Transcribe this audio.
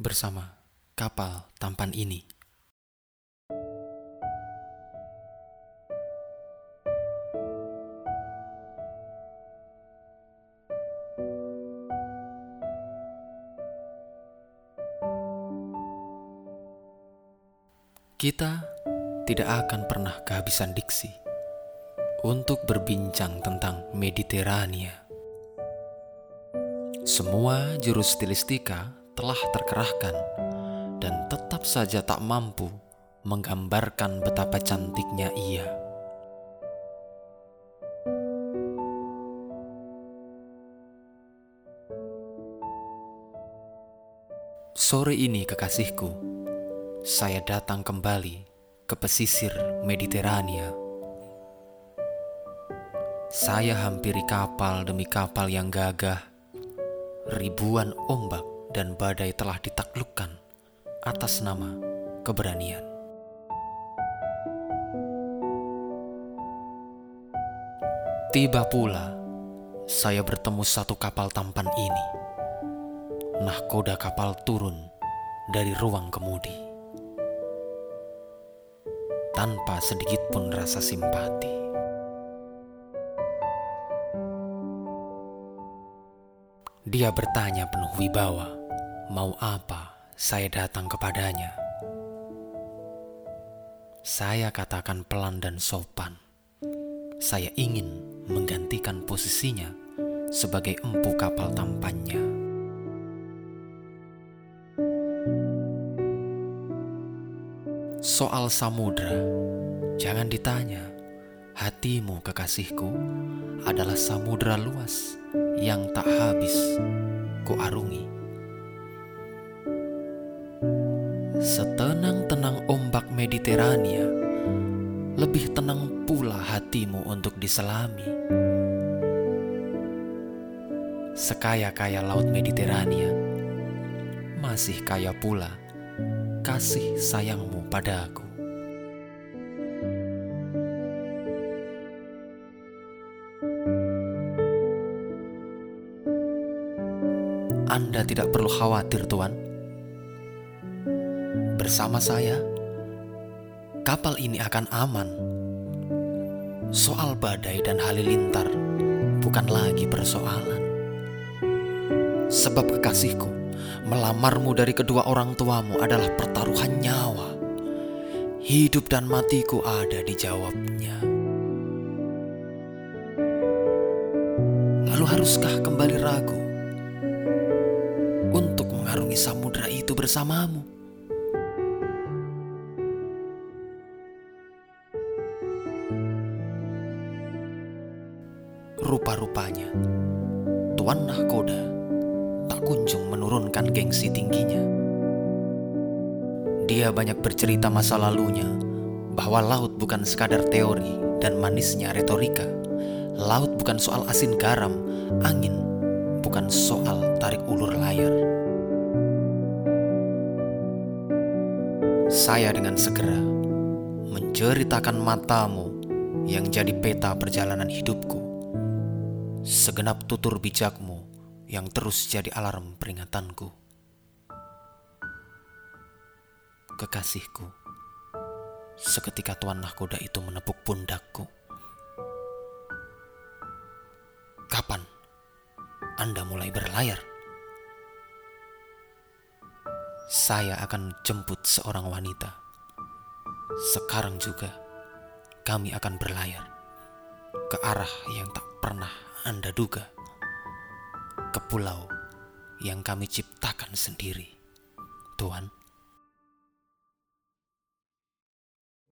bersama kapal tampan ini. Kita tidak akan pernah kehabisan diksi untuk berbincang tentang Mediterania. Semua jurus stilistika telah terkerahkan dan tetap saja tak mampu menggambarkan betapa cantiknya ia. Sore ini kekasihku, saya datang kembali ke pesisir Mediterania. Saya hampiri kapal demi kapal yang gagah. Ribuan ombak dan badai telah ditaklukkan atas nama keberanian. Tiba pula saya bertemu satu kapal tampan ini. Nahkoda kapal turun dari ruang kemudi. Tanpa sedikit pun rasa simpati. Dia bertanya penuh wibawa, mau apa saya datang kepadanya. Saya katakan pelan dan sopan. Saya ingin menggantikan posisinya sebagai empu kapal tampannya. Soal samudra, jangan ditanya. Hatimu, kekasihku, adalah samudra luas yang tak habis kuarungi. Setenang-tenang ombak Mediterania, lebih tenang pula hatimu untuk diselami. Sekaya-kaya laut Mediterania, masih kaya pula kasih sayangmu padaku. Anda tidak perlu khawatir, Tuan. Bersama saya, kapal ini akan aman. Soal badai dan halilintar bukan lagi persoalan. Sebab kekasihku, melamarmu dari kedua orang tuamu adalah pertaruhan nyawa. Hidup dan matiku ada di jawabnya. Lalu haruskah kembali ragu? untuk mengarungi samudra itu bersamamu. Rupa-rupanya, Tuan Nahkoda tak kunjung menurunkan gengsi tingginya. Dia banyak bercerita masa lalunya bahwa laut bukan sekadar teori dan manisnya retorika. Laut bukan soal asin garam, angin bukan soal tarik ulur layar. Saya dengan segera menceritakan matamu yang jadi peta perjalanan hidupku. Segenap tutur bijakmu yang terus jadi alarm peringatanku. Kekasihku, seketika Tuan Nahkoda itu menepuk pundakku. Kapan Anda mulai berlayar? Saya akan jemput seorang wanita. Sekarang juga kami akan berlayar ke arah yang tak pernah Anda duga. Ke pulau yang kami ciptakan sendiri. Tuhan.